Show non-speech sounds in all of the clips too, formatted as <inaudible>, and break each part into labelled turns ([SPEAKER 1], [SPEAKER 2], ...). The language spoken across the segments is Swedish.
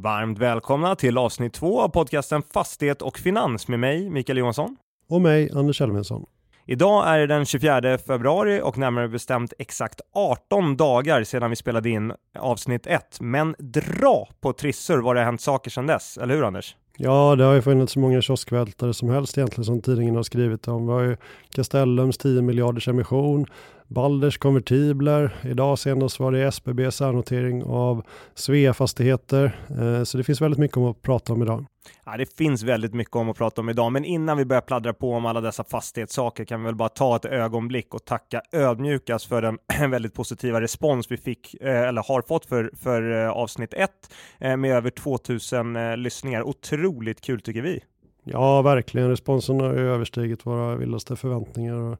[SPEAKER 1] Varmt välkomna till avsnitt två av podcasten Fastighet och Finans med mig, Mikael Johansson.
[SPEAKER 2] Och mig, Anders Elfvinsson.
[SPEAKER 1] Idag är det den 24 februari och närmare bestämt exakt 18 dagar sedan vi spelade in avsnitt 1. Men dra på trissor vad det har hänt saker sedan dess, eller hur Anders?
[SPEAKER 2] Ja, det har ju funnits så många kioskvältare som helst egentligen som tidningen har skrivit om. Vi har ju Castellums 10 miljarders emission, Balders konvertibler. Idag senast var det SBB särnotering av Svea-fastigheter. Eh, så det finns väldigt mycket om att prata om idag.
[SPEAKER 1] Ja, det finns väldigt mycket om att prata om idag, men innan vi börjar pladdra på om alla dessa fastighetssaker kan vi väl bara ta ett ögonblick och tacka ödmjukast för den <clears throat> väldigt positiva respons vi fick eh, eller har fått för, för eh, avsnitt 1 med över 2000 lyssningar. Otroligt kul tycker vi.
[SPEAKER 2] Ja, verkligen. Responsen har ju överstigit våra vildaste förväntningar.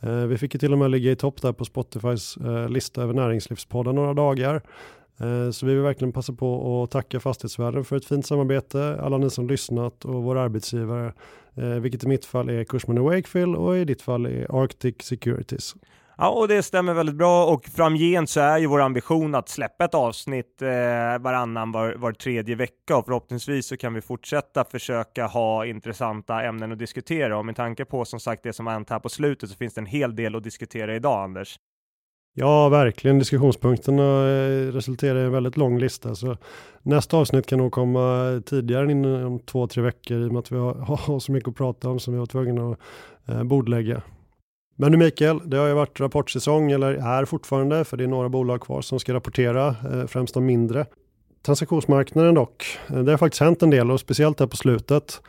[SPEAKER 2] Eh, vi fick ju till och med ligga i topp där på Spotifys eh, lista över näringslivspodden några dagar. Eh, så vi vill verkligen passa på att tacka Fastighetsvärlden för ett fint samarbete, alla ni som lyssnat och våra arbetsgivare, eh, vilket i mitt fall är Kursman Wakefield och i ditt fall är Arctic Securities.
[SPEAKER 1] Ja, och det stämmer väldigt bra och framgent så är ju vår ambition att släppa ett avsnitt eh, varannan var, var tredje vecka och förhoppningsvis så kan vi fortsätta försöka ha intressanta ämnen att diskutera och med tanke på som sagt det som har hänt här på slutet så finns det en hel del att diskutera idag Anders.
[SPEAKER 2] Ja, verkligen. Diskussionspunkterna eh, resulterar i en väldigt lång lista. Så nästa avsnitt kan nog komma tidigare än inom två, tre veckor i och med att vi har, <laughs> har så mycket att prata om som vi var tvungna att eh, bordlägga. Men nu Mikael, det har ju varit rapportsäsong, eller är fortfarande, för det är några bolag kvar som ska rapportera, eh, främst de mindre. Transaktionsmarknaden dock, eh, det har faktiskt hänt en del och speciellt här på slutet.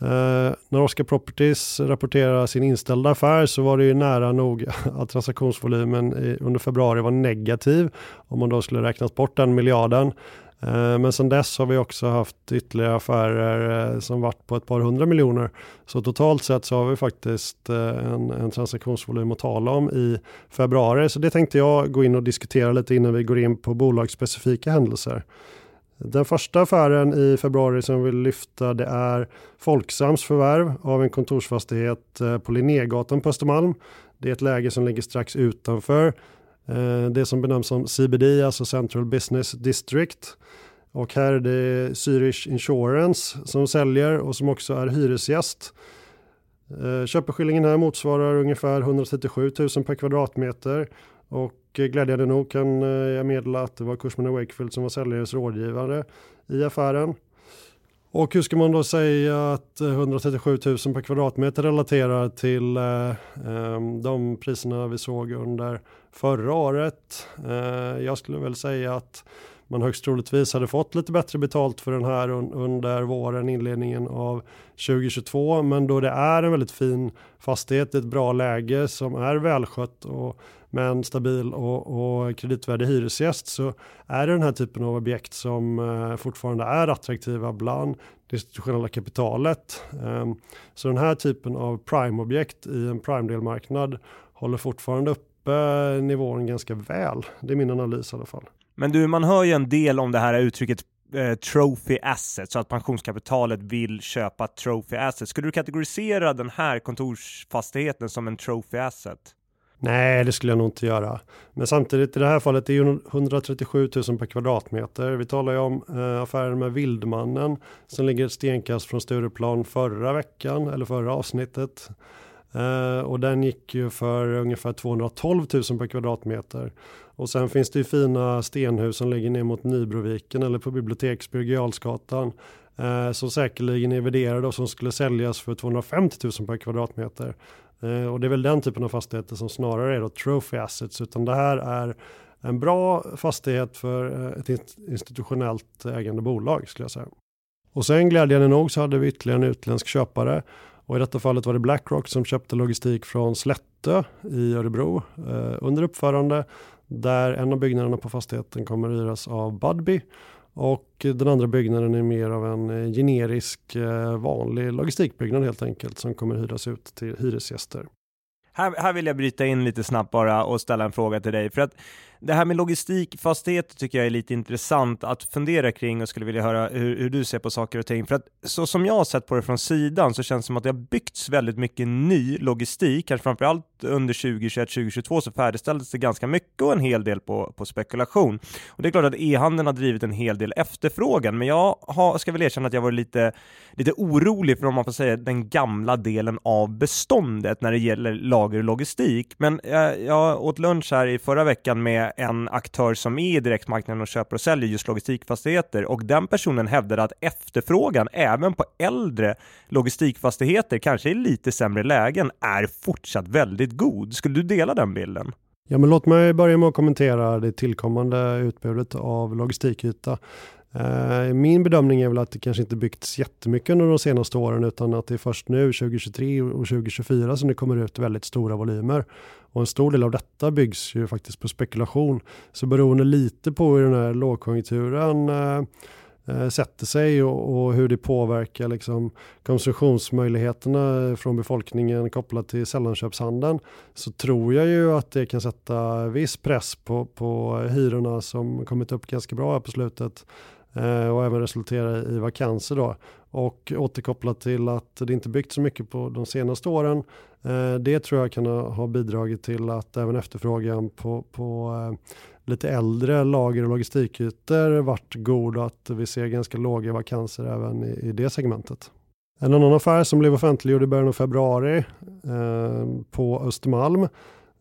[SPEAKER 2] Eh, när Oscar Properties rapporterar sin inställda affär så var det ju nära nog <laughs> att transaktionsvolymen i, under februari var negativ om man då skulle räknat bort den miljarden. Eh, men sen dess har vi också haft ytterligare affärer eh, som varit på ett par hundra miljoner. Så totalt sett så har vi faktiskt eh, en, en transaktionsvolym att tala om i februari. Så det tänkte jag gå in och diskutera lite innan vi går in på bolagsspecifika händelser. Den första affären i februari som vi vill lyfta det är Folksams förvärv av en kontorsfastighet på Linnégatan på Östermalm. Det är ett läge som ligger strax utanför Eh, det som benämns som CBD, alltså Central Business District. Och här är det Zürich Insurance som säljer och som också är hyresgäst. Eh, köpeskillingen här motsvarar ungefär 137 000 per kvadratmeter och eh, glädjande nog kan jag meddela att det var Cushman Wakefield som var säljarens rådgivare i affären. Och hur ska man då säga att eh, 137 000 per kvadratmeter relaterar till eh, ehm, de priserna vi såg under förra året? Eh, jag skulle väl säga att man högst troligtvis hade fått lite bättre betalt för den här under våren, inledningen av 2022. Men då det är en väldigt fin fastighet, ett bra läge som är välskött och med en stabil och, och kreditvärdig hyresgäst så är det den här typen av objekt som eh, fortfarande är attraktiva bland det institutionella kapitalet. Eh, så den här typen av prime-objekt i en prime-delmarknad håller fortfarande uppe nivån ganska väl. Det är min analys i alla fall.
[SPEAKER 1] Men du, man hör ju en del om det här uttrycket eh, trophy asset, så att pensionskapitalet vill köpa trophy asset. Skulle du kategorisera den här kontorsfastigheten som en trophy asset?
[SPEAKER 2] Nej, det skulle jag nog inte göra. Men samtidigt i det här fallet är ju 137 000 per kvadratmeter. Vi talar ju om eh, affären med Vildmannen som ligger ett stenkast från Stureplan förra veckan eller förra avsnittet. Eh, och den gick ju för ungefär 212 000 per kvadratmeter. Och sen finns det ju fina stenhus som ligger ner mot Nybroviken eller på Biblioteksbyrg Jarlsgatan. Eh, som säkerligen är värderade och som skulle säljas för 250 000 per kvadratmeter. Eh, och det är väl den typen av fastigheter som snarare är då trophy assets. Utan det här är en bra fastighet för eh, ett institutionellt ägande bolag skulle jag säga. Och sen glädjande nog så hade vi ytterligare en utländsk köpare och i detta fallet var det Blackrock som köpte logistik från Slättö i Örebro eh, under uppförande där en av byggnaderna på fastigheten kommer att hyras av Budbee och den andra byggnaden är mer av en eh, generisk eh, vanlig logistikbyggnad helt enkelt som kommer hyras ut till hyresgäster.
[SPEAKER 1] Här, här vill jag bryta in lite snabbt bara och ställa en fråga till dig. För att det här med logistikfastigheter tycker jag är lite intressant att fundera kring och skulle vilja höra hur, hur, du ser på saker och ting. För att så som jag har sett på det från sidan så känns det som att det har byggts väldigt mycket ny logistik, kanske framförallt under 2021-2022 så färdigställdes det ganska mycket och en hel del på, på spekulation. Och det är klart att e-handeln har drivit en hel del efterfrågan, men jag har, ska väl erkänna att jag var lite, lite orolig för om man får säga den gamla delen av beståndet när det gäller lager och logistik. Men jag, jag åt lunch här i förra veckan med en aktör som är i direktmarknaden och köper och säljer just logistikfastigheter och den personen hävdade att efterfrågan även på äldre logistikfastigheter, kanske i lite sämre lägen, är fortsatt väldigt god. Skulle du dela den bilden?
[SPEAKER 2] Ja, men låt mig börja med att kommentera det tillkommande utbudet av logistikyta. Eh, min bedömning är väl att det kanske inte byggts jättemycket under de senaste åren utan att det är först nu 2023 och 2024 som det kommer ut väldigt stora volymer. Och en stor del av detta byggs ju faktiskt på spekulation. Så beroende lite på hur den här lågkonjunkturen eh, eh, sätter sig och, och, hur det påverkar liksom, konsumtionsmöjligheterna från befolkningen kopplat till sällanköpshandeln så tror jag ju att det kan sätta viss press på, på hyrorna som kommit upp ganska bra här på slutet Eh, och även resultera i vakanser då. Och återkopplat till att det inte byggt så mycket på de senaste åren. Eh, det tror jag kan ha, bidragit till att även efterfrågan på, på eh, lite äldre lager och logistikytor varit god och att vi ser ganska låga vakanser även i, i det segmentet. En annan affär som blev offentliggjord i början av februari eh, på Östermalm,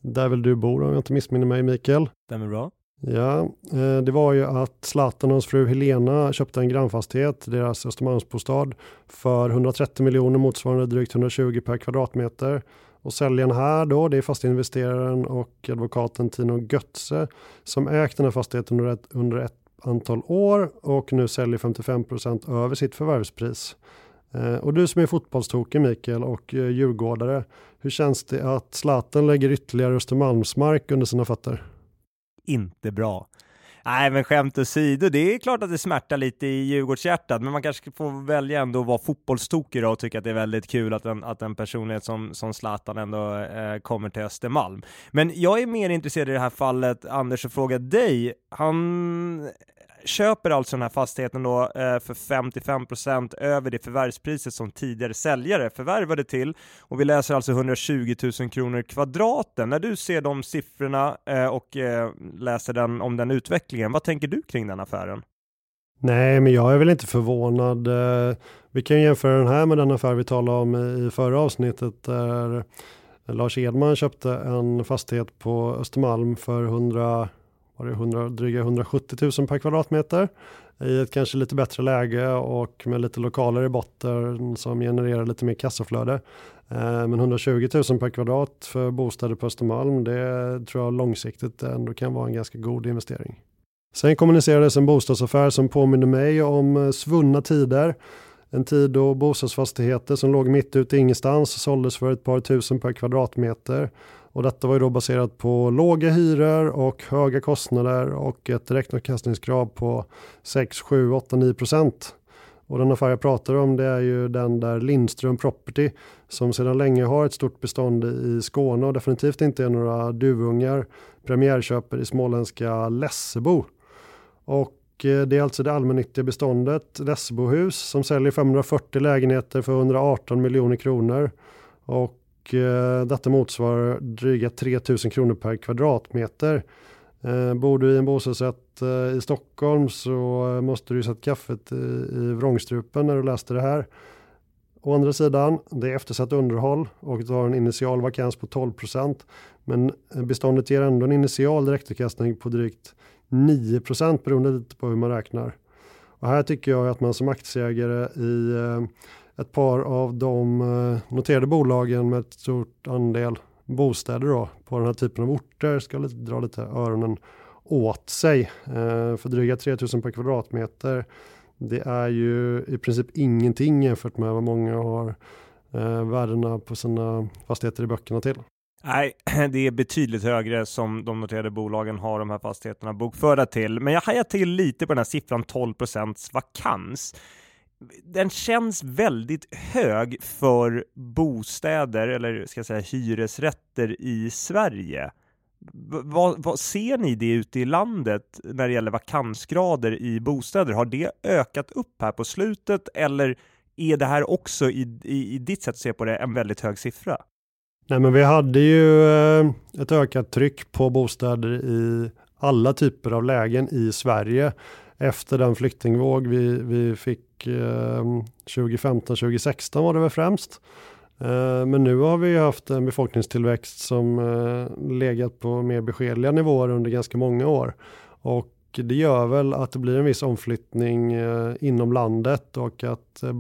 [SPEAKER 2] där väl du bor om jag inte missminner mig Mikael.
[SPEAKER 1] Stämmer bra.
[SPEAKER 2] Ja, eh, det var ju att Zlatan och hans fru Helena köpte en grannfastighet, deras Östermalmsbostad, för 130 miljoner motsvarande drygt 120 per kvadratmeter. Och säljaren här då, det är fastighetsinvesteraren och advokaten Tino Götze som ägt den här fastigheten under ett, under ett antal år och nu säljer 55% över sitt förvärvspris. Eh, och du som är fotbollstokig Mikael och eh, djurgårdare, hur känns det att Zlatan lägger ytterligare Östermalmsmark under sina fötter?
[SPEAKER 1] Inte bra. Nej, men skämt åsido, det är klart att det smärtar lite i Djurgårdshjärtat, men man kanske får välja ändå att vara fotbollstokig och tycka att det är väldigt kul att en, att en personlighet som, som Zlatan ändå eh, kommer till Östermalm. Men jag är mer intresserad i det här fallet, Anders, att fråga dig. Han köper alltså den här fastigheten då eh, för 55 procent över det förvärvspriset som tidigare säljare förvärvade till och vi läser alltså 120 000 kronor kvadraten. När du ser de siffrorna eh, och eh, läser den om den utvecklingen, vad tänker du kring den affären?
[SPEAKER 2] Nej, men jag är väl inte förvånad. Vi kan jämföra den här med den affär vi talade om i förra avsnittet där Lars Edman köpte en fastighet på Östermalm för 100 var det 100, dryga 170 000 per kvadratmeter i ett kanske lite bättre läge och med lite lokaler i botten som genererar lite mer kassaflöde. Eh, men 120 000 per kvadrat för bostäder på Östermalm, det tror jag långsiktigt ändå kan vara en ganska god investering. Sen kommunicerades en bostadsaffär som påminner mig om eh, svunna tider. En tid då bostadsfastigheter som låg mitt ute i ingenstans såldes för ett par tusen per kvadratmeter och detta var ju då baserat på låga hyror och höga kostnader och ett direktavkastningskrav på 6, 7, 8, 9 procent. Och den affär jag pratar om det är ju den där Lindström Property som sedan länge har ett stort bestånd i Skåne och definitivt inte är några duvungar premiärköper i småländska Lessebo. Och eh, det är alltså det allmännyttiga beståndet Lessebohus som säljer 540 lägenheter för 118 miljoner kronor. Och eh, detta motsvarar dryga 3000 kronor per kvadratmeter. Eh, bor du i en bostadsrätt eh, i Stockholm så eh, måste du sätta kaffet i, i vrångstrupen när du läste det här. Å andra sidan, det är eftersatt underhåll och du har en initial vakans på 12 procent. Men eh, beståndet ger ändå en initial direktavkastning på drygt 9 procent beroende lite på hur man räknar. Och här tycker jag att man som aktieägare i eh, ett par av de eh, noterade bolagen med ett stort andel bostäder då, på den här typen av orter ska lite, dra lite öronen åt sig. Eh, för dryga 3000 per kvadratmeter. Det är ju i princip ingenting jämfört med vad många har eh, värdena på sina fastigheter i böckerna till.
[SPEAKER 1] Nej, <clears throat> det är betydligt högre som de noterade bolagen har de här fastigheterna bokförda till. Men jag hajar till lite på den här siffran 12% vakans den känns väldigt hög för bostäder, eller ska jag säga hyresrätter i Sverige. vad, vad, ser ni det ute i landet när det gäller vakansgrader i bostäder? Har det ökat upp här på slutet eller är det här också i, i, i ditt sätt att se på det en väldigt hög siffra?
[SPEAKER 2] Nej, men vi hade ju eh, ett ökat tryck på bostäder i alla typer av lägen i Sverige efter den flyktingvåg vi, vi fick eh, 2015-2016 var det väl främst. Eh, men nu har vi haft en befolkningstillväxt som eh, legat på mer beskedliga nivåer under ganska många år. Och det gör väl att det blir en viss omflyttning eh, inom landet och att eh,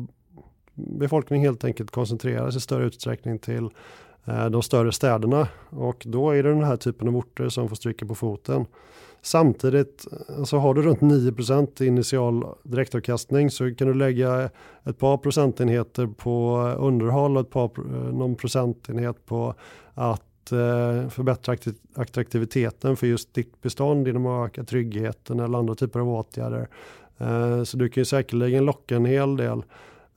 [SPEAKER 2] befolkningen helt enkelt koncentreras i större utsträckning till Eh, de större städerna. Och då är det den här typen av orter som får stryka på foten. Samtidigt, alltså har du runt 9% initial direktavkastning så kan du lägga ett par procentenheter på underhåll och ett par, eh, någon procentenhet på att eh, förbättra attraktiviteten för just ditt bestånd genom att öka tryggheten eller andra typer av åtgärder. Eh, så du kan ju säkerligen locka en hel del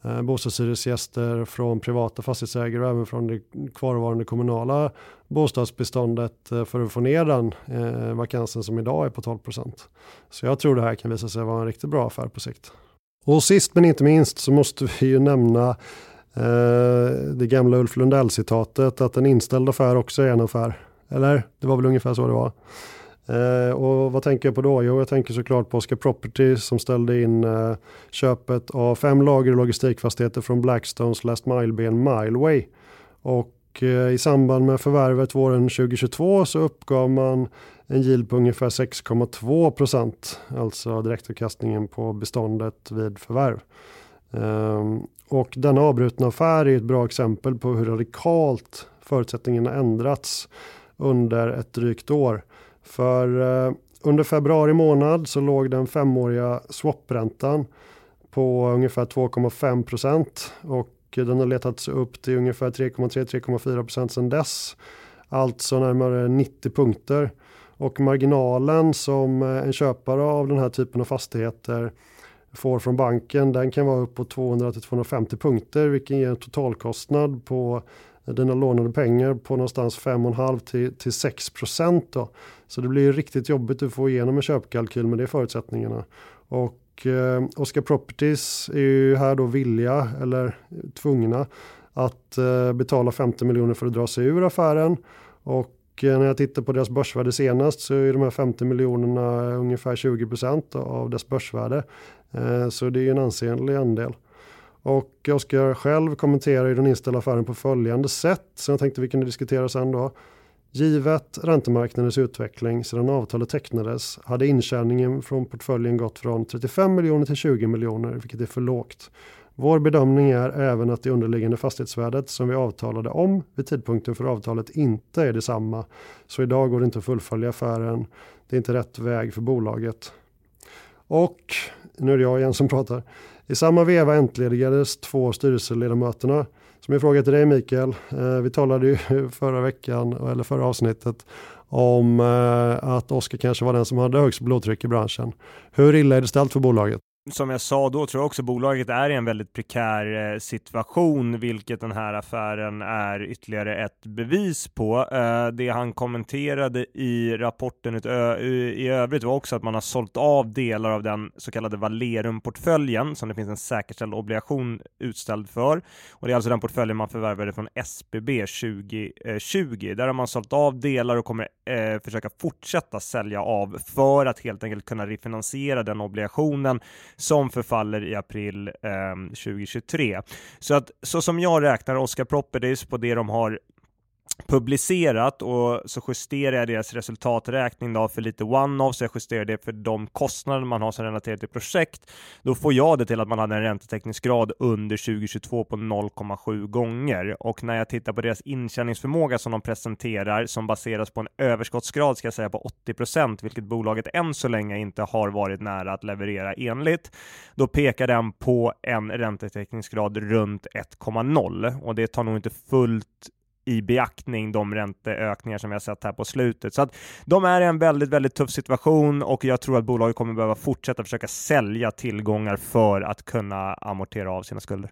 [SPEAKER 2] eh, bostadshyresgäster från privata fastighetsägare och även från det kvarvarande kommunala bostadsbeståndet eh, för att få ner den eh, vakansen som idag är på 12 procent. Så jag tror det här kan visa sig vara en riktigt bra affär på sikt. Och sist men inte minst så måste vi ju nämna eh, det gamla Ulf Lundell-citatet att en inställd affär också är en affär. Eller? Det var väl ungefär så det var. Eh, och vad tänker jag på då? Jo, jag tänker såklart på Oscar Property som ställde in eh, köpet av fem lager logistikfastigheter från Blackstones Last Mile-ben Mileway. Och eh, i samband med förvärvet våren 2022 så uppgav man en yield på ungefär 6,2 procent, alltså direktavkastningen på beståndet vid förvärv. Um, och denna avbrutna affär är ett bra exempel på hur radikalt förutsättningarna ändrats under ett drygt år. För eh, under februari månad så låg den femåriga swapräntan på ungefär 2,5 procent och den har letats upp till ungefär 3,3-3,4 procent sedan dess. Alltså närmare 90 punkter. Och marginalen som eh, en köpare av den här typen av fastigheter får från banken den kan vara upp på 200-250 punkter vilket ger en totalkostnad på dina lånade pengar på någonstans 5,5 till, till 6 procent. Så det blir riktigt jobbigt att få igenom en köpkalkyl med de förutsättningarna. Och eh, Oscar Properties är ju här då villiga eller tvungna att eh, betala 50 miljoner för att dra sig ur affären. Och eh, när jag tittar på deras börsvärde senast så är de här 50 miljonerna ungefär 20% av dess börsvärde. Eh, så det är en ansenlig andel. Och Oskar själv kommenterar ju den inställda affären på följande sätt som jag tänkte vi kunde diskutera sen då. Givet räntemarknadens utveckling sedan avtalet tecknades hade intjäningen från portföljen gått från 35 miljoner till 20 miljoner, vilket är för lågt. Vår bedömning är även att det underliggande fastighetsvärdet som vi avtalade om vid tidpunkten för avtalet inte är detsamma. Så idag går det inte att fullfölja affären. Det är inte rätt väg för bolaget. Och nu är det jag igen som pratar. I samma veva entledigades två styrelseledamöterna. Som jag fråga till dig Mikael, eh, vi talade ju <laughs> förra veckan, eller förra avsnittet, om eh, att Oskar kanske var den som hade högst blodtryck i branschen. Hur illa är det ställt för bolaget?
[SPEAKER 1] Som jag sa då tror jag också bolaget är i en väldigt prekär eh, situation, vilket den här affären är ytterligare ett bevis på. Eh, det han kommenterade i rapporten i övrigt var också att man har sålt av delar av den så kallade Valerum-portföljen som det finns en säkerställd obligation utställd för. Och det är alltså den portföljen man förvärvade från SBB 2020. Där har man sålt av delar och kommer eh, försöka fortsätta sälja av för att helt enkelt kunna refinansiera den obligationen som förfaller i april eh, 2023. Så att så som jag räknar Oscar Properties på det de har publicerat och så justerar jag deras resultaträkning då för lite one-off, så jag justerar det för de kostnader man har som relaterar till projekt. Då får jag det till att man hade en räntetäckningsgrad under 2022 på 0,7 gånger och när jag tittar på deras intjäningsförmåga som de presenterar som baseras på en överskottsgrad ska jag säga på 80 procent, vilket bolaget än så länge inte har varit nära att leverera enligt. Då pekar den på en räntetäckningsgrad runt 1,0 och det tar nog inte fullt i beaktning de ränteökningar som vi har sett här på slutet. Så att de är i en väldigt, väldigt tuff situation och jag tror att bolaget kommer behöva fortsätta försöka sälja tillgångar för att kunna amortera av sina skulder.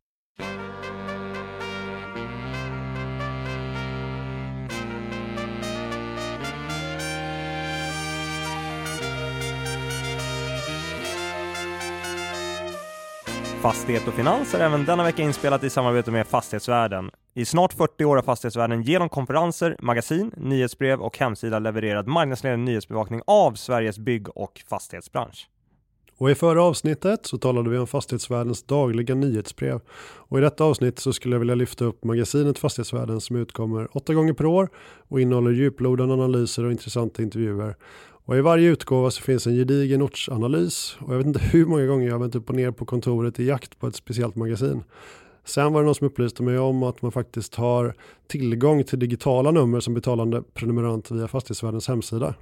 [SPEAKER 1] Fastighet och finans är även denna vecka inspelat i samarbete med Fastighetsvärlden. I snart 40 år har Fastighetsvärlden genom konferenser, magasin, nyhetsbrev och hemsida levererat marknadsledande nyhetsbevakning av Sveriges bygg och fastighetsbransch.
[SPEAKER 2] Och i förra avsnittet så talade vi om Fastighetsvärldens dagliga nyhetsbrev. Och i detta avsnitt så skulle jag vilja lyfta upp magasinet Fastighetsvärlden som utkommer åtta gånger per år och innehåller djuplodande analyser och intressanta intervjuer. Och i varje utgåva så finns en gedigen ortsanalys och jag vet inte <laughs> hur många gånger jag har vänt upp och ner på kontoret i jakt på ett speciellt magasin. Sen var det någon som upplyste mig om att man faktiskt har tillgång till digitala nummer som betalande prenumerant via Fastighetsvärdens hemsida.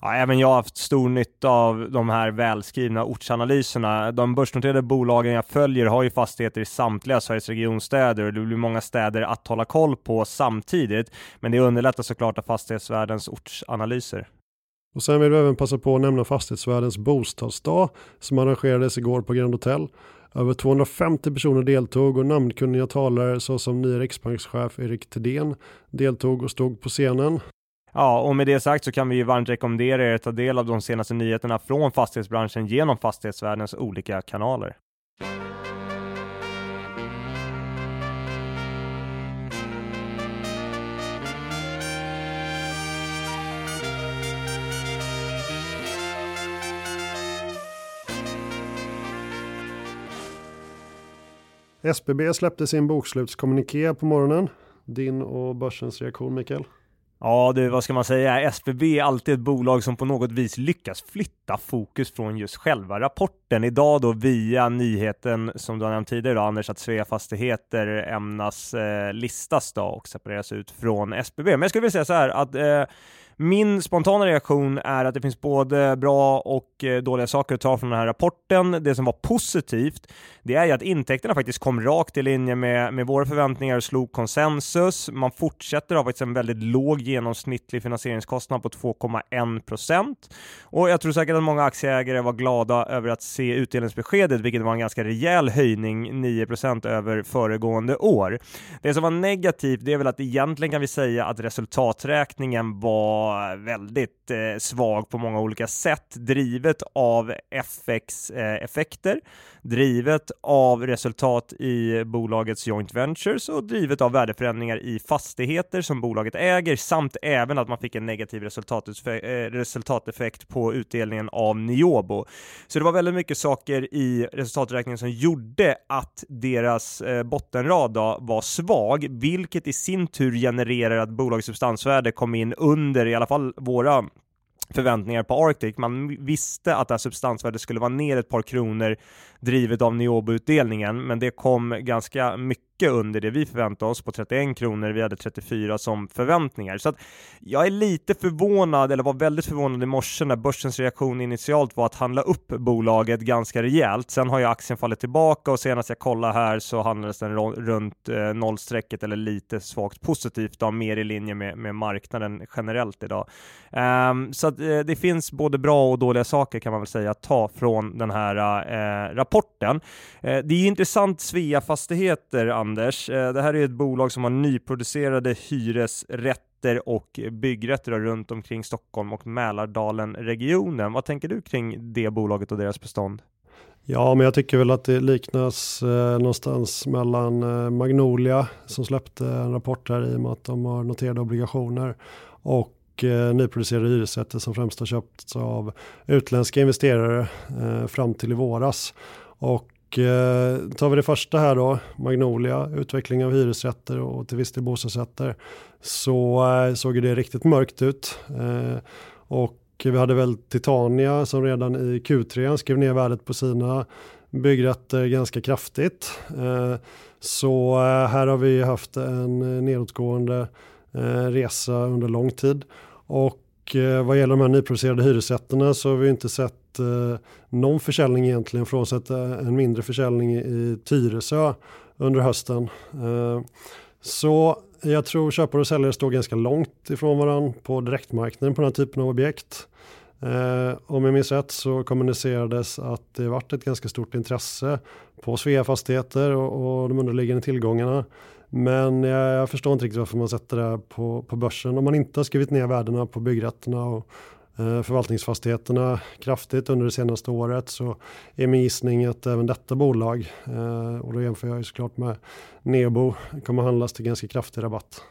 [SPEAKER 1] Ja, även jag har haft stor nytta av de här välskrivna ortsanalyserna. De börsnoterade bolagen jag följer har ju fastigheter i samtliga Sveriges regionstäder och det blir många städer att hålla koll på samtidigt. Men det underlättar såklart av fastighetsvärdens ortsanalyser.
[SPEAKER 2] Och sen vill vi även passa på att nämna Fastighetsvärdens bostadsdag som arrangerades igår på Grand Hotel. Över 250 personer deltog och namnkunniga talare såsom nya riksbankschef Erik Thedéen deltog och stod på scenen.
[SPEAKER 1] Ja, och med det sagt så kan vi ju varmt rekommendera er att ta del av de senaste nyheterna från fastighetsbranschen genom fastighetsvärdens olika kanaler.
[SPEAKER 2] SBB släppte sin bokslutskommuniké på morgonen. Din och börsens reaktion Mikael?
[SPEAKER 1] Ja du, vad ska man säga? SBB är alltid ett bolag som på något vis lyckas flytta fokus från just själva rapporten. Idag då via nyheten som du har nämnt tidigare då, Anders, att Svea Fastigheter ämnas eh, listas då och separeras ut från SBB. Men jag skulle vilja säga så här att eh, min spontana reaktion är att det finns både bra och eh, dåliga saker att ta från den här rapporten. Det som var positivt, det är ju att intäkterna faktiskt kom rakt i linje med, med våra förväntningar och slog konsensus. Man fortsätter ha faktiskt en väldigt låg genomsnittlig finansieringskostnad på 2,1 procent. Och jag tror säkert att många aktieägare var glada över att se utdelningsbeskedet, vilket var en ganska rejäl höjning, 9 procent över föregående år. Det som var negativt, det är väl att egentligen kan vi säga att resultaträkningen var var väldigt eh, svag på många olika sätt, drivet av FX-effekter, eh, drivet av resultat i bolagets joint ventures och drivet av värdeförändringar i fastigheter som bolaget äger samt även att man fick en negativ eh, resultateffekt på utdelningen av Niobo. Så det var väldigt mycket saker i resultaträkningen som gjorde att deras eh, bottenrad då var svag, vilket i sin tur genererar att bolagets substansvärde kom in under i alla fall våra förväntningar på Arctic. Man visste att det här substansvärdet skulle vara ner ett par kronor drivet av Neobo-utdelningen, men det kom ganska mycket under det vi förväntade oss på 31 kronor. Vi hade 34 som förväntningar. Så att jag är lite förvånad, eller var väldigt förvånad i morse när börsens reaktion initialt var att handla upp bolaget ganska rejält. Sen har ju aktien fallit tillbaka och senast jag kollade här så handlades den runt eh, nollstrecket eller lite svagt positivt, då, mer i linje med, med marknaden generellt idag. Um, så att, eh, det finns både bra och dåliga saker kan man väl säga att ta från den här eh, rapporten. Eh, det är intressant Svea Fastigheter Anders. Eh, det här är ett bolag som har nyproducerade hyresrätter och byggrätter runt omkring Stockholm och Mälardalen-regionen. Vad tänker du kring det bolaget och deras bestånd?
[SPEAKER 2] Ja, men jag tycker väl att det liknas eh, någonstans mellan eh, Magnolia som släppte en rapport här i och med att de har noterade obligationer och eh, nyproducerade hyresrätter som främst har köpts av utländska investerare eh, fram till i våras. Och eh, tar vi det första här då, Magnolia, utveckling av hyresrätter och till viss del bostadsrätter, så eh, såg det riktigt mörkt ut. Eh, och vi hade väl Titania som redan i Q3 skrev ner värdet på sina byggrätter ganska kraftigt. Eh, så eh, här har vi haft en eh, nedåtgående resa under lång tid. Och Eh, vad gäller de här nyproducerade hyresrätterna så har vi inte sett eh, någon försäljning egentligen frånsett eh, en mindre försäljning i Tyresö under hösten. Eh, så jag tror köpare och säljare står ganska långt ifrån varandra på direktmarknaden på den här typen av objekt. Eh, om jag minns rätt så kommunicerades att det varit ett ganska stort intresse på Svea fastigheter och, och de underliggande tillgångarna. Men jag, jag, förstår inte riktigt varför man sätter det på, på börsen om man inte har skrivit ner värdena på byggrätterna och eh, förvaltningsfastigheterna kraftigt under det senaste året så är min gissning att även detta bolag, eh, och då jämför jag ju såklart med Nebo, kommer handlas till ganska kraftig rabatt.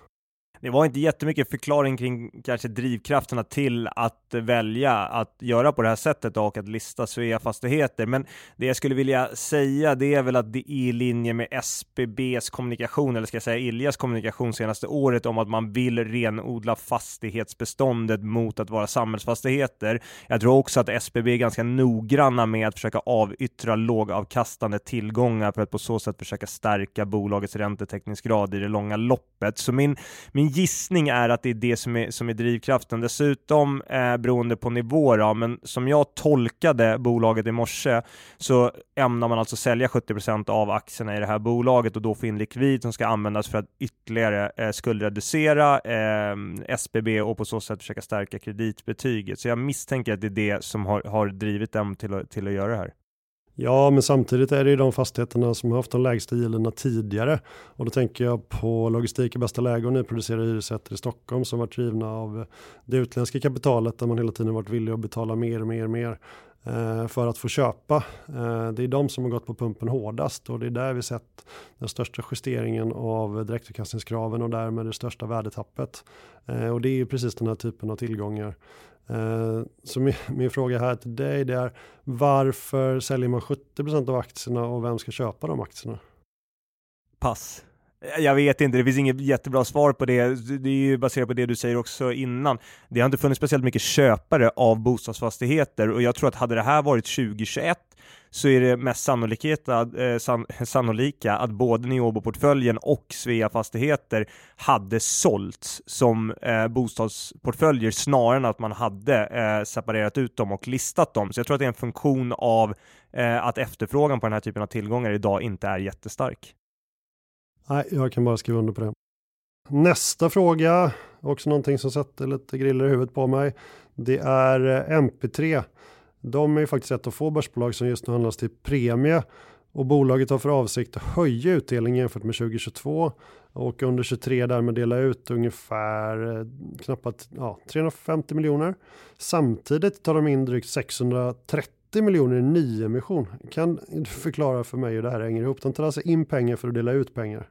[SPEAKER 1] Det var inte jättemycket förklaring kring kanske drivkrafterna till att välja att göra på det här sättet och att lista Svea-fastigheter. Men det jag skulle vilja säga det är väl att det är i linje med SBBs kommunikation, eller ska jag säga Iljas kommunikation senaste året om att man vill renodla fastighetsbeståndet mot att vara samhällsfastigheter. Jag tror också att SBB är ganska noggranna med att försöka avyttra lågavkastande tillgångar för att på så sätt försöka stärka bolagets räntetäckningsgrad i det långa loppet. Så min, min gissning är att det är det som är, som är drivkraften. Dessutom eh, beroende på nivå, då, men som jag tolkade bolaget i morse så ämnar man alltså sälja 70% av aktierna i det här bolaget och då få in likvid som ska användas för att ytterligare eh, skuldreducera eh, SBB och på så sätt försöka stärka kreditbetyget. Så jag misstänker att det är det som har, har drivit dem till till att göra det här.
[SPEAKER 2] Ja, men samtidigt är det ju de fastigheterna som har haft de lägsta yielderna tidigare. Och då tänker jag på logistik i bästa läge och nyproducerade hyresrätter i Stockholm som varit drivna av det utländska kapitalet där man hela tiden varit villig att betala mer och mer och mer eh, för att få köpa. Eh, det är de som har gått på pumpen hårdast och det är där vi sett den största justeringen av direktavkastningskraven och därmed det största värdetappet. Eh, och det är ju precis den här typen av tillgångar Eh, så min, <laughs> min, fråga här till dig det är varför säljer man 70% av aktierna och vem ska köpa de aktierna?
[SPEAKER 1] Pass. Eh, jag vet inte, det finns inget jättebra svar på det. Det är ju baserat på det du säger också innan. Det har inte funnits speciellt mycket köpare av bostadsfastigheter och jag tror att hade det här varit 2021 så är det mest sannolika, eh, san, <laughs> sannolika att både Neobo-portföljen och Svea Fastigheter hade sålts som eh, bostadsportföljer snarare än att man hade eh, separerat ut dem och listat dem. Så jag tror att det är en funktion av eh, att efterfrågan på den här typen av tillgångar idag inte är jättestark.
[SPEAKER 2] Nej, jag kan bara skriva under på det. Nästa fråga, också någonting som sätter lite griller i huvudet på mig. Det är eh, MP3 de är ju faktiskt ett av få börsbolag som just nu handlas till premie och bolaget har för avsikt att höja utdelningen jämfört med 2022 och under 2023 därmed dela ut ungefär eh, knappt ja, 350 miljoner. Samtidigt tar de in drygt 630 miljoner i nyemission. Kan du förklara för mig hur det här hänger ihop? De tar alltså in pengar för att dela ut pengar.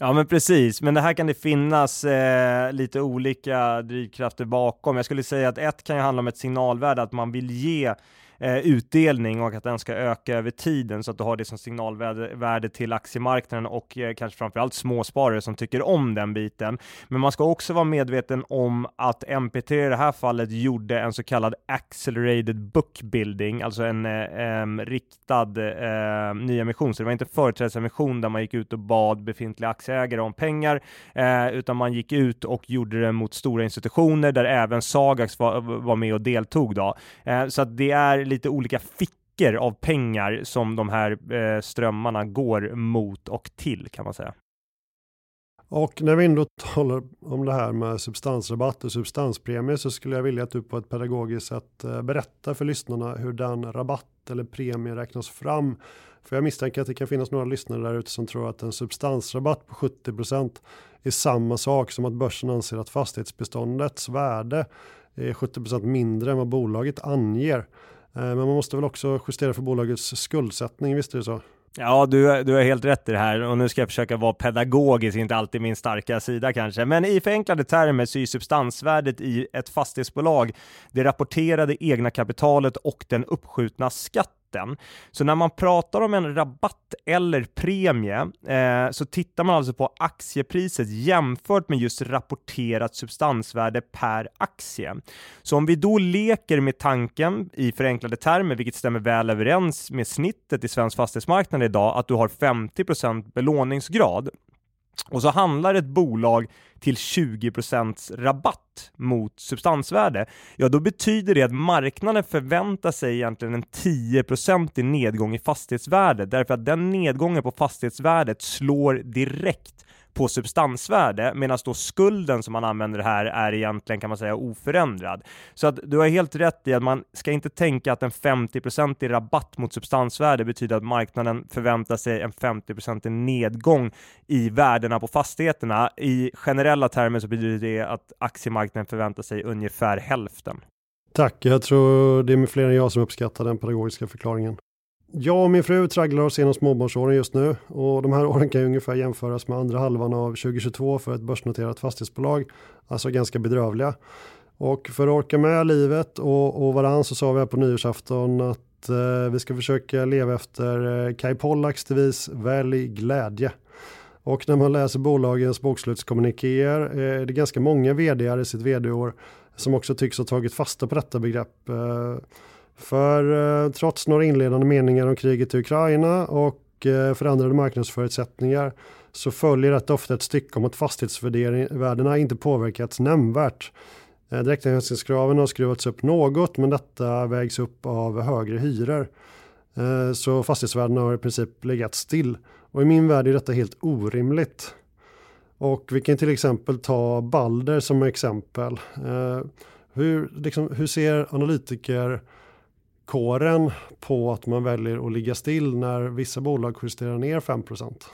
[SPEAKER 1] Ja men precis, men det här kan det finnas eh, lite olika drivkrafter bakom. Jag skulle säga att ett kan ju handla om ett signalvärde, att man vill ge eh, utdelning och att den ska öka över tiden så att du har det som signalvärde till aktiemarknaden och eh, kanske framförallt småsparare som tycker om den biten. Men man ska också vara medveten om att MPT i det här fallet gjorde en så kallad accelerated book building, alltså en eh, riktad eh, nyemission. Så det var inte företrädesemission där man gick ut och bad befintliga aktieägare om pengar, eh, utan man gick ut och gjorde det mot stora institutioner där även Sagax var, var med och deltog. Då. Eh, så att det är lite olika fickor av pengar som de här eh, strömmarna går mot och till kan man säga.
[SPEAKER 2] Och när vi ändå talar om det här med substansrabatt och substanspremie så skulle jag vilja att du på ett pedagogiskt sätt eh, berättar för lyssnarna hur den rabatt eller premie räknas fram. För jag misstänker att det kan finnas några lyssnare där ute som tror att en substansrabatt på 70% är samma sak som att börsen anser att fastighetsbeståndets värde är 70% mindre än vad bolaget anger. Eh, men man måste väl också justera för bolagets skuldsättning, visst är det så?
[SPEAKER 1] Ja, du, du har helt rätt i det här och nu ska jag försöka vara pedagogisk, inte alltid min starka sida kanske. Men i förenklade termer så är substansvärdet i ett fastighetsbolag det rapporterade egna kapitalet och den uppskjutna skatten rabatten. Så när man pratar om en rabatt eller premie eh, så tittar man alltså på aktiepriset jämfört med just rapporterat substansvärde per aktie. Så om vi då leker med tanken i förenklade termer, vilket stämmer väl överens med snittet i svensk fastighetsmarknad idag, att du har 50% belåningsgrad och så handlar ett bolag till 20% rabatt mot substansvärde, ja då betyder det att marknaden förväntar sig egentligen en 10 i nedgång i fastighetsvärde därför att den nedgången på fastighetsvärdet slår direkt på substansvärde medan då skulden som man använder här är egentligen kan man säga oförändrad. Så att du har helt rätt i att man ska inte tänka att en 50 i rabatt mot substansvärde betyder att marknaden förväntar sig en 50% nedgång i värdena på fastigheterna. I generella termer så betyder det att aktiemarknaden förväntar sig ungefär hälften.
[SPEAKER 2] Tack, jag tror det är med fler än jag som uppskattar den pedagogiska förklaringen. Jag och min fru tragglar oss genom småbarnsåren just nu och de här åren kan ju ungefär jämföras med andra halvan av 2022 för ett börsnoterat fastighetsbolag. Alltså ganska bedrövliga. Och för att orka med livet och, och varann så sa vi här på nyårsafton att eh, vi ska försöka leva efter eh, Kai Pollaks devis Välj glädje. Och när man läser bolagens bokslutskommunikéer eh, är det ganska många vd i sitt vd-år som också tycks ha tagit fasta på detta begrepp. Eh, för eh, trots några inledande meningar om kriget i Ukraina och eh, förändrade marknadsförutsättningar så följer rätt ofta ett stycke om att fastighetsvärdena inte påverkats nämnvärt. Eh, direktavkastningskraven har skruvats upp något men detta vägs upp av högre hyror. Eh, så fastighetsvärdena har i princip legat still. Och i min värld är detta helt orimligt. Och vi kan till exempel ta Balder som exempel. Eh, hur, liksom, hur ser villkoren på att man väljer att ligga still när vissa bolag justerar ner 5%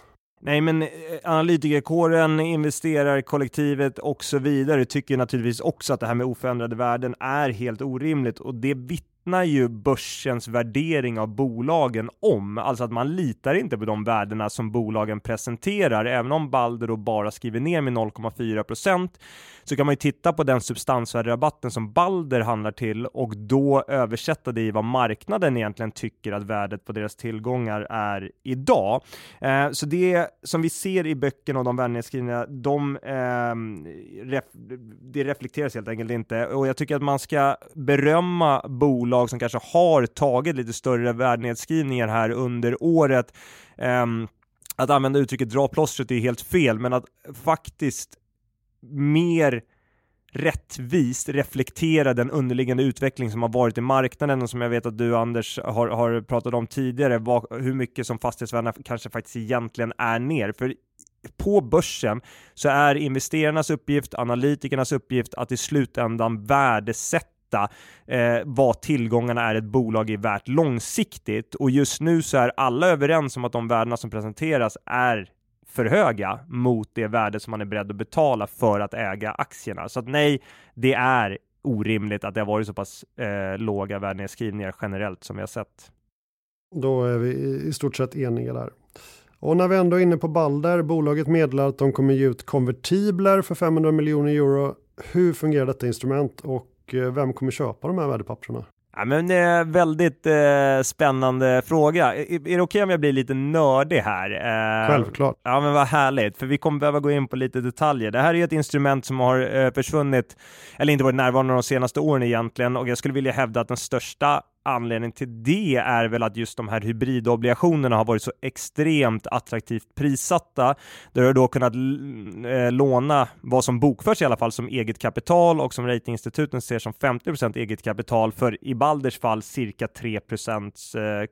[SPEAKER 1] Nej, men eh, analytikerkåren, investerarkollektivet och så vidare tycker naturligtvis också att det här med oförändrade värden är helt orimligt och det vitt vittnar ju börsens värdering av bolagen om, alltså att man litar inte på de värdena som bolagen presenterar. Även om Balder då bara skriver ner med 0,4% så kan man ju titta på den substansvärderabatten som Balder handlar till och då översätta det i vad marknaden egentligen tycker att värdet på deras tillgångar är idag. Eh, så det som vi ser i böckerna och de värdenedskrivningarna, de eh, ref det reflekteras helt enkelt inte och jag tycker att man ska berömma bolag lag som kanske har tagit lite större värdenedskrivningar här under året. Um, att använda uttrycket dra plåstret är helt fel, men att faktiskt mer rättvist reflektera den underliggande utveckling som har varit i marknaden och som jag vet att du Anders har, har pratat om tidigare, vad, hur mycket som fastighetsvärdena kanske faktiskt egentligen är ner. För på börsen så är investerarnas uppgift, analytikernas uppgift att i slutändan värdesätta veta eh, vad tillgångarna är ett bolag är värt långsiktigt och just nu så är alla överens om att de värdena som presenteras är för höga mot det värde som man är beredd att betala för att äga aktierna. Så att nej, det är orimligt att det har varit så pass eh, låga värdenedskrivningar generellt som vi har sett.
[SPEAKER 2] Då är vi i stort sett eniga där. Och när vi ändå är inne på Balder, bolaget meddelar att de kommer ge ut konvertibler för 500 miljoner euro. Hur fungerar detta instrument och och eh, vem kommer köpa de här värdepapperna?
[SPEAKER 1] Ja, men det är väldigt eh, spännande fråga. Är, är det okej okay om jag blir lite nördig här?
[SPEAKER 2] Eh, Självklart.
[SPEAKER 1] Ja, men vad härligt, för vi kommer behöva gå in på lite detaljer. Det här är ett instrument som har eh, försvunnit, eller inte varit närvarande de senaste åren egentligen, och jag skulle vilja hävda att den största anledning till det är väl att just de här hybridobligationerna har varit så extremt attraktivt prissatta. Där du har då kunnat eh, låna vad som bokförs i alla fall som eget kapital och som ratinginstituten ser som 50% eget kapital för i Balders fall cirka 3 eh,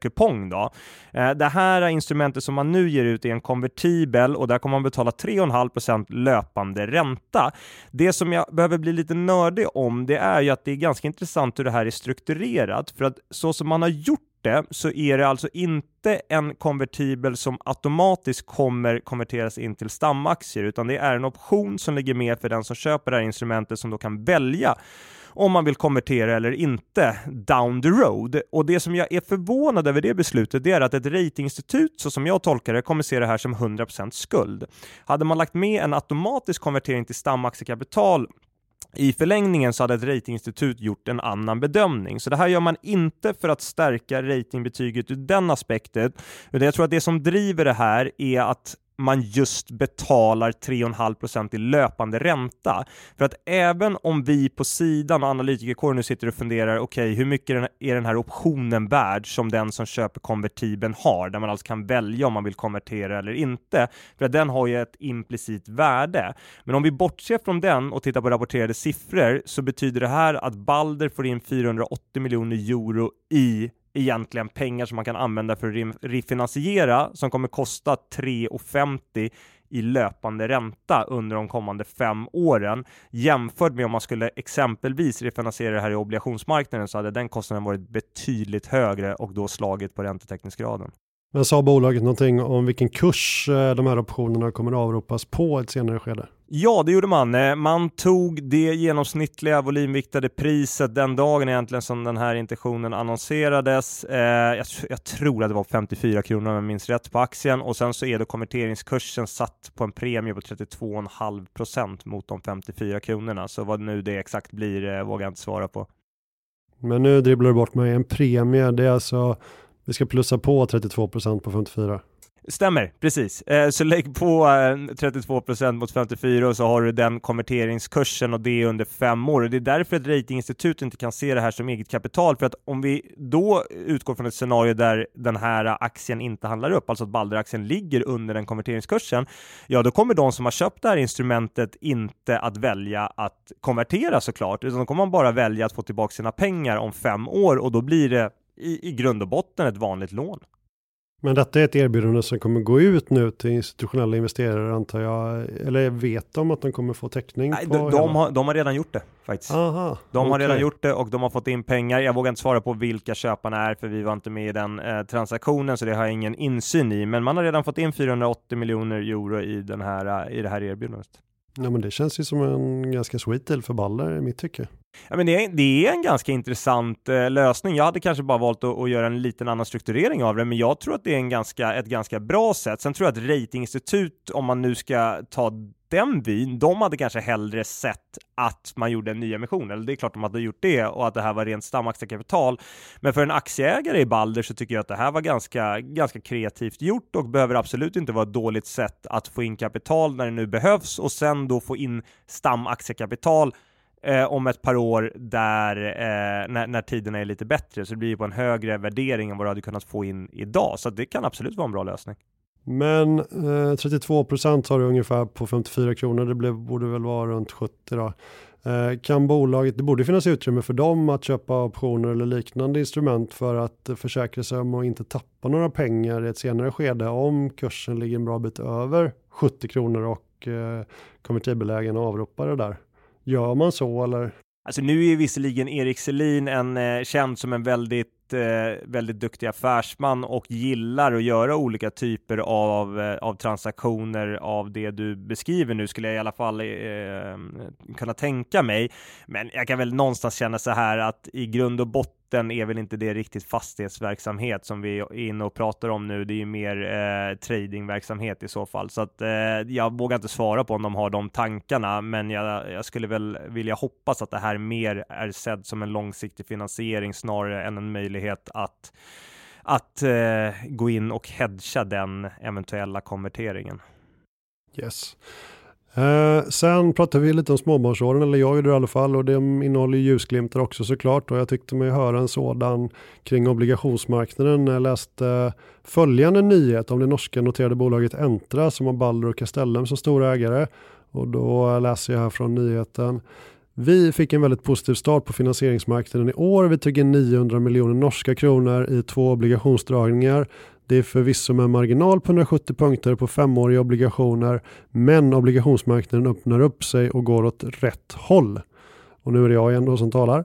[SPEAKER 1] kupong. Då. Eh, det här instrumentet som man nu ger ut är en konvertibel och där kommer man betala 3,5% löpande ränta. Det som jag behöver bli lite nördig om det är ju att det är ganska intressant hur det här är strukturerat för att så som man har gjort det så är det alltså inte en konvertibel som automatiskt kommer konverteras in till stamaktier utan det är en option som ligger med för den som köper det här instrumentet som då kan välja om man vill konvertera eller inte down the road. Och det som jag är förvånad över det beslutet, det är att ett ratinginstitut, så som jag tolkar det, kommer se det här som 100% skuld. Hade man lagt med en automatisk konvertering till stamaktiekapital i förlängningen så hade ett ratinginstitut gjort en annan bedömning. Så det här gör man inte för att stärka ratingbetyget ur den aspekten, utan jag tror att det som driver det här är att man just betalar 3,5% i löpande ränta. För att även om vi på sidan och analytikerkåren nu sitter och funderar, okej, okay, hur mycket är den här optionen värd som den som köper konvertibeln har, där man alltså kan välja om man vill konvertera eller inte, för att den har ju ett implicit värde. Men om vi bortser från den och tittar på rapporterade siffror så betyder det här att Balder får in 480 miljoner euro i egentligen pengar som man kan använda för att refinansiera som kommer kosta 3,50 i löpande ränta under de kommande fem åren jämfört med om man skulle exempelvis refinansiera det här i obligationsmarknaden så hade den kostnaden varit betydligt högre och då slagit på räntetäckningsgraden.
[SPEAKER 2] Men sa bolaget någonting om vilken kurs eh, de här optionerna kommer att avropas på ett senare skede?
[SPEAKER 1] Ja, det gjorde man. Eh, man tog det genomsnittliga volymviktade priset den dagen egentligen som den här intentionen annonserades. Eh, jag, jag, tror att det var 54 kronor om jag minns rätt på aktien och sen så är då konverteringskursen satt på en premie på 32,5 procent mot de 54 kronorna. Så vad nu det exakt blir eh, vågar jag inte svara på.
[SPEAKER 2] Men nu dribblar du bort mig en premie. Det är alltså vi ska plussa på 32 procent på 54.
[SPEAKER 1] Stämmer, precis. Eh, så lägg på 32 eh, mot 54 och så har du den konverteringskursen och det under fem år. Och det är därför ett ratinginstitut inte kan se det här som eget kapital. För att om vi då utgår från ett scenario där den här aktien inte handlar upp, alltså att Balder-aktien ligger under den konverteringskursen, ja då kommer de som har köpt det här instrumentet inte att välja att konvertera såklart, utan då kommer man bara välja att få tillbaka sina pengar om fem år och då blir det i, i grund och botten ett vanligt lån.
[SPEAKER 2] Men detta är ett erbjudande som kommer gå ut nu till institutionella investerare antar jag. Eller vet de att de kommer få täckning?
[SPEAKER 1] Nej, de, de, har, de har redan gjort det faktiskt.
[SPEAKER 2] Aha,
[SPEAKER 1] de okay. har redan gjort det och de har fått in pengar. Jag vågar inte svara på vilka köparna är för vi var inte med i den eh, transaktionen så det har jag ingen insyn i. Men man har redan fått in 480 miljoner euro i, den här, i det här erbjudandet.
[SPEAKER 2] Ja, men det känns ju som en ganska sweet deal för Baller i mitt tycke.
[SPEAKER 1] Ja, men det, är, det är en ganska intressant eh, lösning. Jag hade kanske bara valt att, att, göra en liten annan strukturering av det, men jag tror att det är en ganska, ett ganska bra sätt. Sen tror jag att ratinginstitut, om man nu ska ta den byn, de hade kanske hellre sett att man gjorde en nyemission, eller det är klart de hade gjort det och att det här var rent stamaktiekapital. Men för en aktieägare i Balder så tycker jag att det här var ganska, ganska kreativt gjort och behöver absolut inte vara ett dåligt sätt att få in kapital när det nu behövs och sen då få in stamaktiekapital eh, om ett par år där eh, när, när tiderna är lite bättre, så det blir på en högre värdering än vad du hade kunnat få in idag. Så det kan absolut vara en bra lösning.
[SPEAKER 2] Men eh, 32 procent har du ungefär på 54 kronor. Det blev, borde väl vara runt 70 då. Eh, kan bolaget, det borde finnas utrymme för dem att köpa optioner eller liknande instrument för att försäkra sig om att inte tappa några pengar i ett senare skede om kursen ligger en bra bit över 70 kronor och eh, konvertibellägen avropar det där. Gör man så eller?
[SPEAKER 1] Alltså nu är visserligen Erik Selin en eh, känd som en väldigt, eh, väldigt duktig affärsman och gillar att göra olika typer av, eh, av transaktioner av det du beskriver nu skulle jag i alla fall eh, kunna tänka mig. Men jag kan väl någonstans känna så här att i grund och botten botten är väl inte det riktigt fastighetsverksamhet som vi är inne och pratar om nu. Det är ju mer eh, tradingverksamhet i så fall. Så att eh, jag vågar inte svara på om de har de tankarna, men jag, jag skulle väl vilja hoppas att det här mer är sedd som en långsiktig finansiering snarare än en möjlighet att att eh, gå in och hedga den eventuella konverteringen.
[SPEAKER 2] Yes. Eh, sen pratar vi lite om småbarnsåren, eller jag gjorde det i alla fall, och det innehåller ljusglimtar också såklart. Och jag tyckte mig höra en sådan kring obligationsmarknaden när jag läste följande nyhet om det norska noterade bolaget Entra som har Balder och Castellum som stora ägare. Och då läser jag här från nyheten. Vi fick en väldigt positiv start på finansieringsmarknaden i år. Vi tog in 900 miljoner norska kronor i två obligationsdragningar det är förvisso med marginal på 170 punkter på femåriga obligationer, men obligationsmarknaden öppnar upp sig och går åt rätt håll. Och nu är det jag igen då som talar.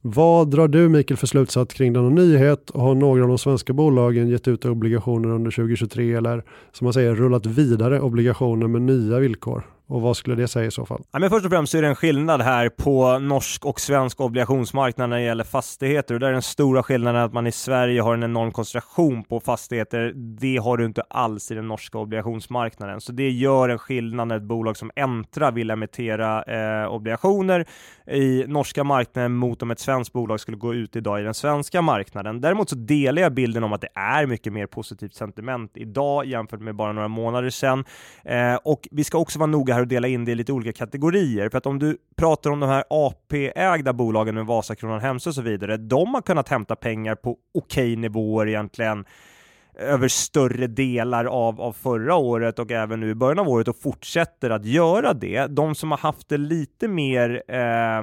[SPEAKER 2] Vad drar du Mikael för slutsats kring denna nyhet? Har några av de svenska bolagen gett ut obligationer under 2023 eller som man säger rullat vidare obligationer med nya villkor? Och vad skulle det säga i så fall?
[SPEAKER 1] Ja, men först och främst är det en skillnad här på norsk och svensk obligationsmarknad när det gäller fastigheter. Och där är den stora skillnaden att man i Sverige har en enorm koncentration på fastigheter. Det har du inte alls i den norska obligationsmarknaden. Så det gör en skillnad när ett bolag som Entra vill emittera eh, obligationer i norska marknaden mot om ett svenskt bolag skulle gå ut idag i den svenska marknaden. Däremot så delar jag bilden om att det är mycket mer positivt sentiment idag jämfört med bara några månader sedan. Eh, och vi ska också vara noga här och dela in det i lite olika kategorier. För att om du pratar om de här AP-ägda bolagen med Vasakronan Hemsö och så vidare, de har kunnat hämta pengar på okej okay nivåer egentligen över större delar av, av förra året och även nu i början av året och fortsätter att göra det. De som har haft det lite mer eh,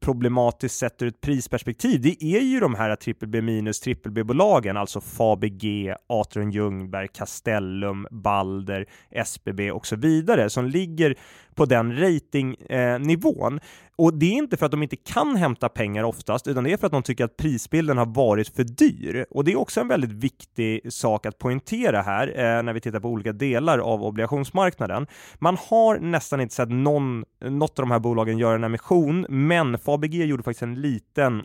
[SPEAKER 1] problematiskt sett ur ett prisperspektiv, det är ju de här trippel B minus trippel B-bolagen, alltså Fabege, Atrium Ljungberg, Castellum, Balder, SBB och så vidare, som ligger på den ratingnivån. Eh, och det är inte för att de inte kan hämta pengar oftast, utan det är för att de tycker att prisbilden har varit för dyr. Och det är också en väldigt viktig sak att poängtera här eh, när vi tittar på olika delar av obligationsmarknaden. Man har nästan inte sett någon, något av de här bolagen göra en emission, men Fabg gjorde faktiskt en liten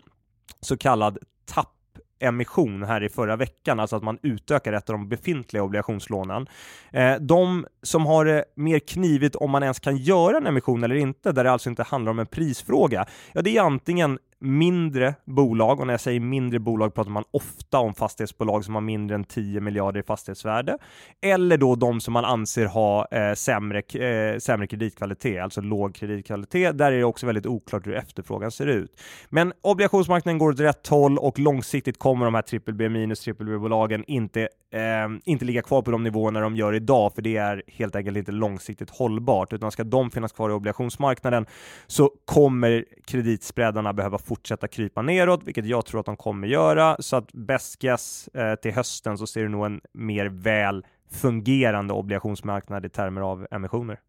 [SPEAKER 1] så kallad tapp emission här i förra veckan, alltså att man utökar ett av de befintliga obligationslånen. Eh, de som har det mer knivigt om man ens kan göra en emission eller inte, där det alltså inte handlar om en prisfråga, ja det är antingen mindre bolag, och när jag säger mindre bolag pratar man ofta om fastighetsbolag som har mindre än 10 miljarder i fastighetsvärde, eller då de som man anser ha eh, sämre, eh, sämre kreditkvalitet, alltså låg kreditkvalitet. Där är det också väldigt oklart hur efterfrågan ser ut. Men obligationsmarknaden går åt rätt håll och långsiktigt kommer de här triple B minus triple B-bolagen inte, eh, inte ligga kvar på de nivåerna de gör idag, för det är helt enkelt inte långsiktigt hållbart, utan ska de finnas kvar i obligationsmarknaden så kommer kreditspreadarna behöva få fortsätta krypa neråt, vilket jag tror att de kommer göra. Så att best guess eh, till hösten så ser du nog en mer väl fungerande obligationsmarknad i termer av emissioner.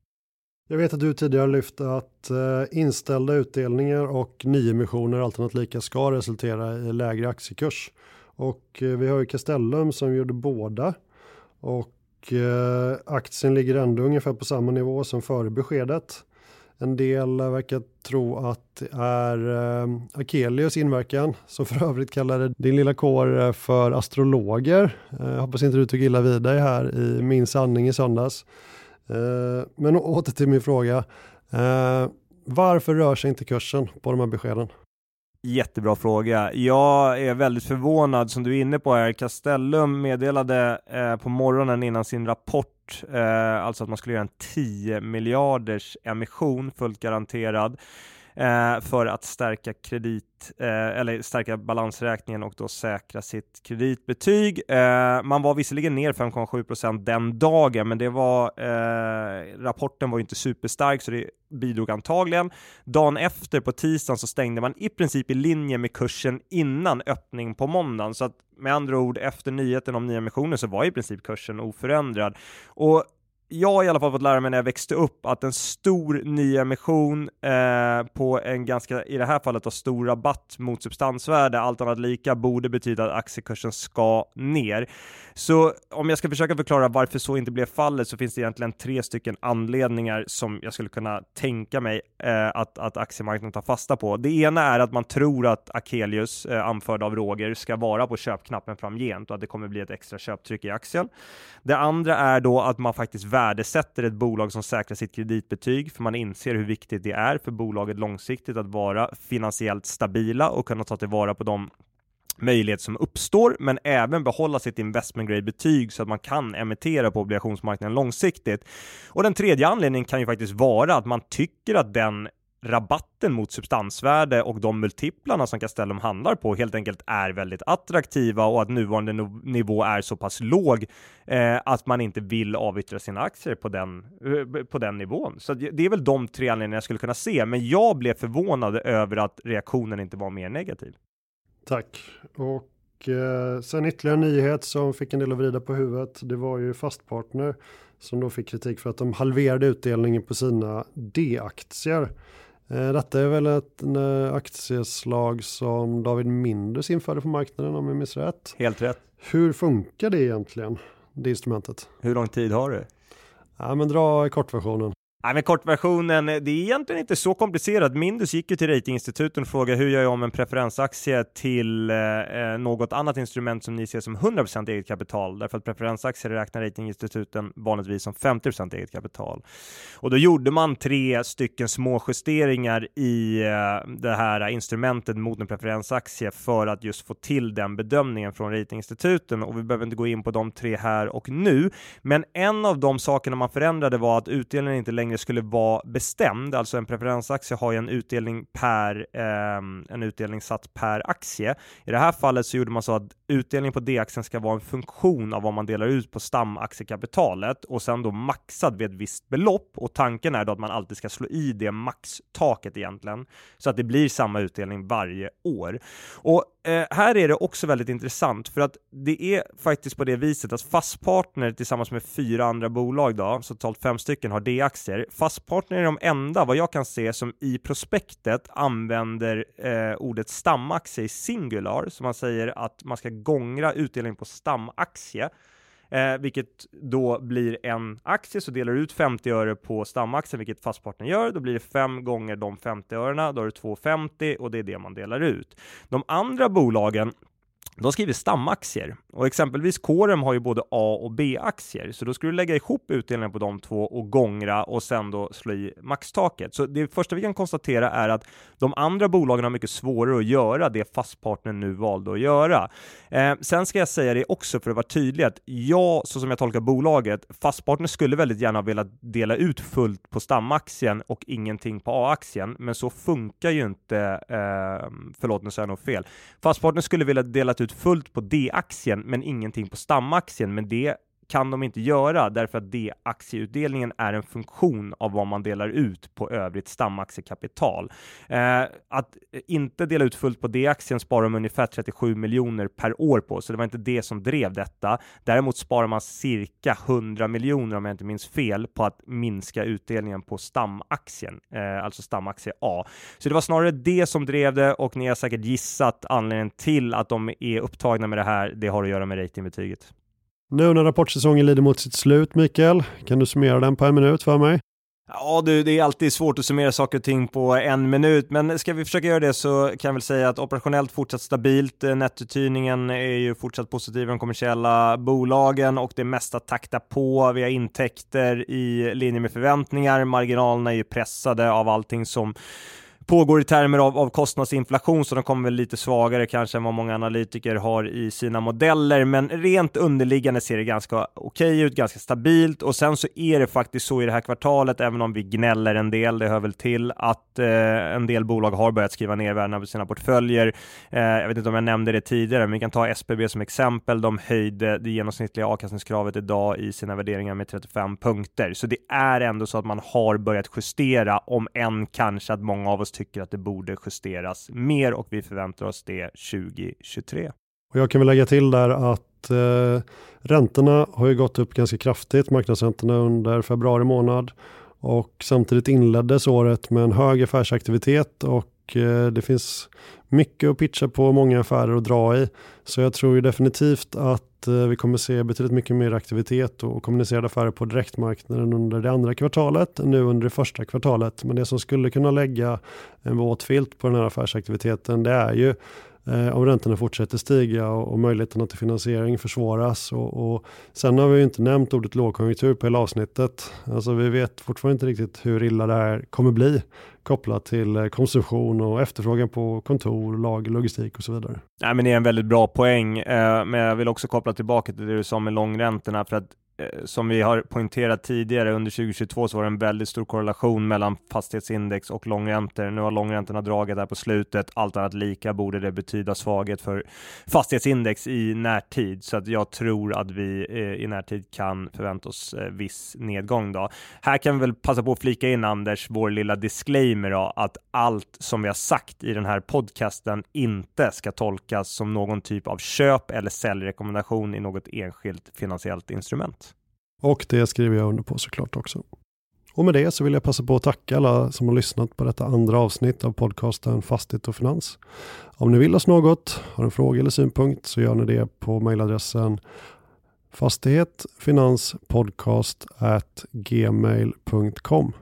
[SPEAKER 2] Jag vet att du tidigare lyft att eh, inställda utdelningar och nyemissioner alternativt lika ska resultera i lägre aktiekurs. Och eh, vi har ju Castellum som gjorde båda och eh, aktien ligger ändå ungefär på samma nivå som före beskedet. En del verkar tro att det är eh, Akelius inverkan, som för övrigt kallade din lilla kår eh, för astrologer. Eh, hoppas inte du tog illa vid dig här i Min sanning i söndags. Eh, men åter till min fråga. Eh, varför rör sig inte kursen på de här beskeden?
[SPEAKER 1] Jättebra fråga. Jag är väldigt förvånad som du är inne på här. Castellum meddelade eh, på morgonen innan sin rapport, eh, alltså att man skulle göra en 10 miljarders emission fullt garanterad eh, för att stärka kredit eh, eller stärka balansräkningen och då säkra sitt kreditbetyg. Eh, man var visserligen ner 5,7% den dagen, men det var eh, rapporten var ju inte superstark så det bidrog antagligen. Dagen efter på tisdagen så stängde man i princip i linje med kursen innan öppning på måndagen så att med andra ord efter nyheten om nyemissionen så var i princip kursen oförändrad och jag har i alla fall fått lära mig när jag växte upp att en stor nyemission eh, på en ganska, i det här fallet, då, stor rabatt mot substansvärde, allt annat lika, borde betyda att aktiekursen ska ner. Så om jag ska försöka förklara varför så inte blev fallet så finns det egentligen tre stycken anledningar som jag skulle kunna tänka mig eh, att, att aktiemarknaden tar fasta på. Det ena är att man tror att Akelius, eh, anförd av Roger, ska vara på köpknappen framgent och att det kommer bli ett extra köptryck i aktien. Det andra är då att man faktiskt värdesätter ett bolag som säkrar sitt kreditbetyg, för man inser hur viktigt det är för bolaget långsiktigt att vara finansiellt stabila och kunna ta tillvara på de möjlighet som uppstår, men även behålla sitt investment grade betyg så att man kan emittera på obligationsmarknaden långsiktigt. Och den tredje anledningen kan ju faktiskt vara att man tycker att den rabatten mot substansvärde och de multiplarna som Castellum handlar på helt enkelt är väldigt attraktiva och att nuvarande nivå är så pass låg eh, att man inte vill avyttra sina aktier på den, eh, på den nivån. Så det är väl de tre anledningarna jag skulle kunna se, men jag blev förvånad över att reaktionen inte var mer negativ.
[SPEAKER 2] Tack. Och eh, sen ytterligare en nyhet som fick en del att vrida på huvudet. Det var ju Fastpartner som då fick kritik för att de halverade utdelningen på sina D-aktier. Eh, detta är väl ett eh, aktieslag som David Mindus införde på marknaden om jag minns rätt.
[SPEAKER 1] Helt rätt.
[SPEAKER 2] Hur funkar det egentligen, det instrumentet?
[SPEAKER 1] Hur lång tid har du?
[SPEAKER 2] Ja, men dra kortversionen.
[SPEAKER 1] Nej, men kortversionen, det är egentligen inte så komplicerat. Mindus gick ju till ratinginstituten och frågade hur gör jag om en preferensaktie till eh, eh något annat instrument som ni ser som 100% eget kapital? Därför att preferensaktier räknar ratinginstituten vanligtvis som 50% eget kapital. Och då gjorde man tre stycken små justeringar i eh, det här instrumentet mot en preferensaktie för att just få till den bedömningen från ratinginstituten. Och vi behöver inte gå in på de tre här och nu, men en av de sakerna man förändrade var att utdelningen inte längre längre skulle vara bestämd, alltså en preferensaktie har ju en utdelning per eh, en utdelningssats per aktie. I det här fallet så gjorde man så att utdelningen på D-aktien ska vara en funktion av vad man delar ut på stamaktiekapitalet och sen då maxad vid ett visst belopp och tanken är då att man alltid ska slå i det maxtaket egentligen så att det blir samma utdelning varje år. Och eh, här är det också väldigt intressant för att det är faktiskt på det viset att Fastpartner tillsammans med fyra andra bolag då, så totalt fem stycken har D-aktier. Fastpartner är de enda, vad jag kan se, som i prospektet använder eh, ordet stamaktie i singular, så man säger att man ska gångra utdelning på stamaktie eh, vilket då blir en aktie, så delar du ut 50 öre på stamaktien, vilket fastpartnern gör, då blir det fem gånger de 50 örena, då är det 2,50 och det är det man delar ut. De andra bolagen de skriver stamaktier och exempelvis Corem har ju både A och B-aktier, så då ska du lägga ihop utdelningen på de två och gångra och sen då slå i maxtaket. Så det första vi kan konstatera är att de andra bolagen har mycket svårare att göra det fastpartnern nu valde att göra. Eh, sen ska jag säga det också för att vara tydlig att jag, så som jag tolkar bolaget, fastpartner skulle väldigt gärna vilja dela ut fullt på stamaktien och ingenting på A-aktien, men så funkar ju inte, eh, förlåt nu sa jag nog fel. Fastpartner skulle vilja dela ut fullt på D-aktien men ingenting på stamaktien, men det kan de inte göra därför att D-aktieutdelningen är en funktion av vad man delar ut på övrigt stamaktiekapital. Eh, att inte dela ut fullt på D-aktien sparar de ungefär 37 miljoner per år på, så det var inte det som drev detta. Däremot sparar man cirka 100 miljoner om jag inte minns fel på att minska utdelningen på stamaktien, eh, alltså stamaktie A. Så det var snarare det som drev det och ni har säkert gissat anledningen till att de är upptagna med det här. Det har att göra med ratingbetyget.
[SPEAKER 2] Nu när rapportsäsongen lider mot sitt slut, Mikael, kan du summera den på en minut för mig?
[SPEAKER 1] Ja du, det är alltid svårt att summera saker och ting på en minut, men ska vi försöka göra det så kan jag väl säga att operationellt fortsatt stabilt. Eh, Nettouthyrningen är ju fortsatt positiv i de kommersiella bolagen och det mesta taktar på. Vi har intäkter i linje med förväntningar. Marginalerna är ju pressade av allting som pågår i termer av, av kostnadsinflation, så de kommer väl lite svagare kanske än vad många analytiker har i sina modeller. Men rent underliggande ser det ganska okej okay ut, ganska stabilt och sen så är det faktiskt så i det här kvartalet, även om vi gnäller en del, det hör väl till, att eh, en del bolag har börjat skriva ner värdena på sina portföljer. Eh, jag vet inte om jag nämnde det tidigare, men vi kan ta SBB som exempel. De höjde det genomsnittliga avkastningskravet idag i sina värderingar med 35 punkter, så det är ändå så att man har börjat justera, om än kanske att många av oss tycker att det borde justeras mer och vi förväntar oss det 2023.
[SPEAKER 2] Och jag kan väl lägga till där att eh, räntorna har ju gått upp ganska kraftigt, marknadsräntorna under februari månad och samtidigt inleddes året med en hög affärsaktivitet och eh, det finns mycket att pitcha på, många affärer att dra i. Så jag tror ju definitivt att Eh, vi kommer se betydligt mycket mer aktivitet och kommunicerade affärer på direktmarknaden under det andra kvartalet än nu under det första kvartalet. Men det som skulle kunna lägga en våt filt på den här affärsaktiviteten det är ju eh, om räntorna fortsätter stiga och, och möjligheterna till finansiering försvåras. Och, och, sen har vi ju inte nämnt ordet lågkonjunktur på hela avsnittet. Alltså vi vet fortfarande inte riktigt hur illa det här kommer bli kopplat till eh, konsumtion och efterfrågan på kontor, lager, logistik och så vidare.
[SPEAKER 1] Nej, men det är en väldigt bra poäng, eh, men jag vill också koppla tillbaka till det du sa med långräntorna, för att Eh, som vi har poängterat tidigare, under 2022 så var det en väldigt stor korrelation mellan fastighetsindex och långräntor. Nu har långräntorna dragit där på slutet. Allt annat lika borde det betyda svaghet för fastighetsindex i närtid, så att jag tror att vi eh, i närtid kan förvänta oss eh, viss nedgång. Då. Här kan vi väl passa på att flika in Anders, vår lilla disclaimer då, att allt som vi har sagt i den här podcasten inte ska tolkas som någon typ av köp eller säljrekommendation i något enskilt finansiellt instrument.
[SPEAKER 2] Och det skriver jag under på såklart också. Och med det så vill jag passa på att tacka alla som har lyssnat på detta andra avsnitt av podcasten Fastighet och Finans. Om ni vill oss något, har en fråga eller synpunkt så gör ni det på mejladressen fastighetfinanspodcast@gmail.com.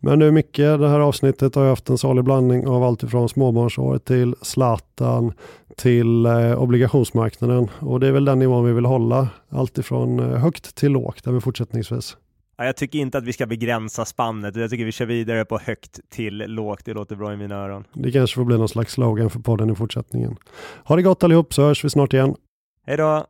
[SPEAKER 2] Men nu Micke, det här avsnittet har jag haft en salig blandning av allt ifrån småbarnsår till Zlatan till eh, obligationsmarknaden och det är väl den nivån vi vill hålla. Allt ifrån eh, högt till lågt även fortsättningsvis.
[SPEAKER 1] Ja, jag tycker inte att vi ska begränsa spannet. Jag tycker vi kör vidare på högt till lågt. Det låter bra i mina öron.
[SPEAKER 2] Det kanske får bli någon slags slogan för podden i fortsättningen. Ha det gott allihop så hörs vi snart igen.
[SPEAKER 1] Hej då!